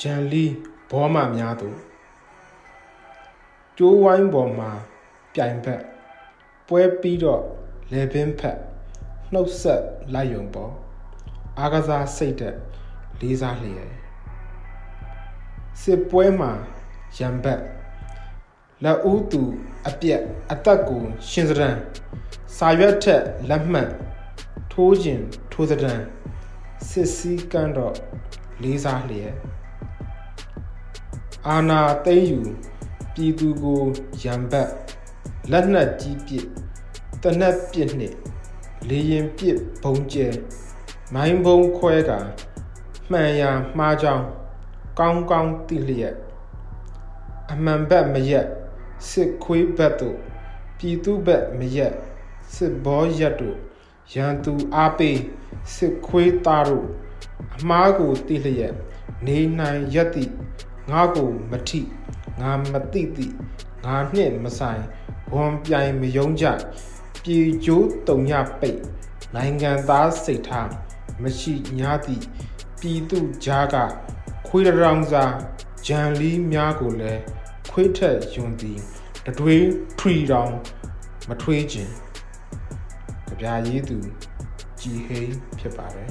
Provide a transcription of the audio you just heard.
ဂျန်လီဘောမများသူကျိုးဝိုင်းပေါ်မှာပြိုင်ဘက်ပွဲပြီးတော့လေပင်ဖက်နှုတ်ဆက်လိုက်ယုံပေါ်အာကစားစိတ်သက်လေးစားလျက်စစ်ပွဲမှာရံဘက်လက်ဦးသူအပြက်အသက်ကိုရှင်စရန်စာရွက်ထက်လက်မှတ်ထိုးခြင်းထိုးစရန်စစ်စည်းကမ်းတော့လေးစားလျက် အာနာသိမ့်ယူပြည်သူကိုရံဘက်လက်နက်ကြီးပစ်တနက်ပစ်နှင့်လေရင်ပစ်ဘုံကျဲမိုင်းဘုံခွဲကမှန်ရာမှားကြောင်းကောင်းကောင်းသိလျက်အမှန်ဘက်မရက်စစ်ခွေးဘက်တို့ပြည်သူဘက်မရက်စစ်ဘောရက်တို့ရန်သူအားပေးစစ်ခွေးသားတို့အမားကိုသိလျက်နေနိုင်ရက်သည့် ငါကိုမထိငါမသိသည့်ငါနှင့်မဆိုင်ဝန်ပြိုင်မယုံကြပြည်ကျိုးတုံညပိတ်နိုင်ငံသားစိတ်ထားမရှိညာသည့်ပြည်သူကြားကခွေးရောင်စာဂျန်လီများကိုလည်းခွေးထက်ယွန်သည်တတွေးထရီတောင်မထွေးခြင်းကြပြရေးသူကြည်ဟိန်းဖြစ်ပါတယ်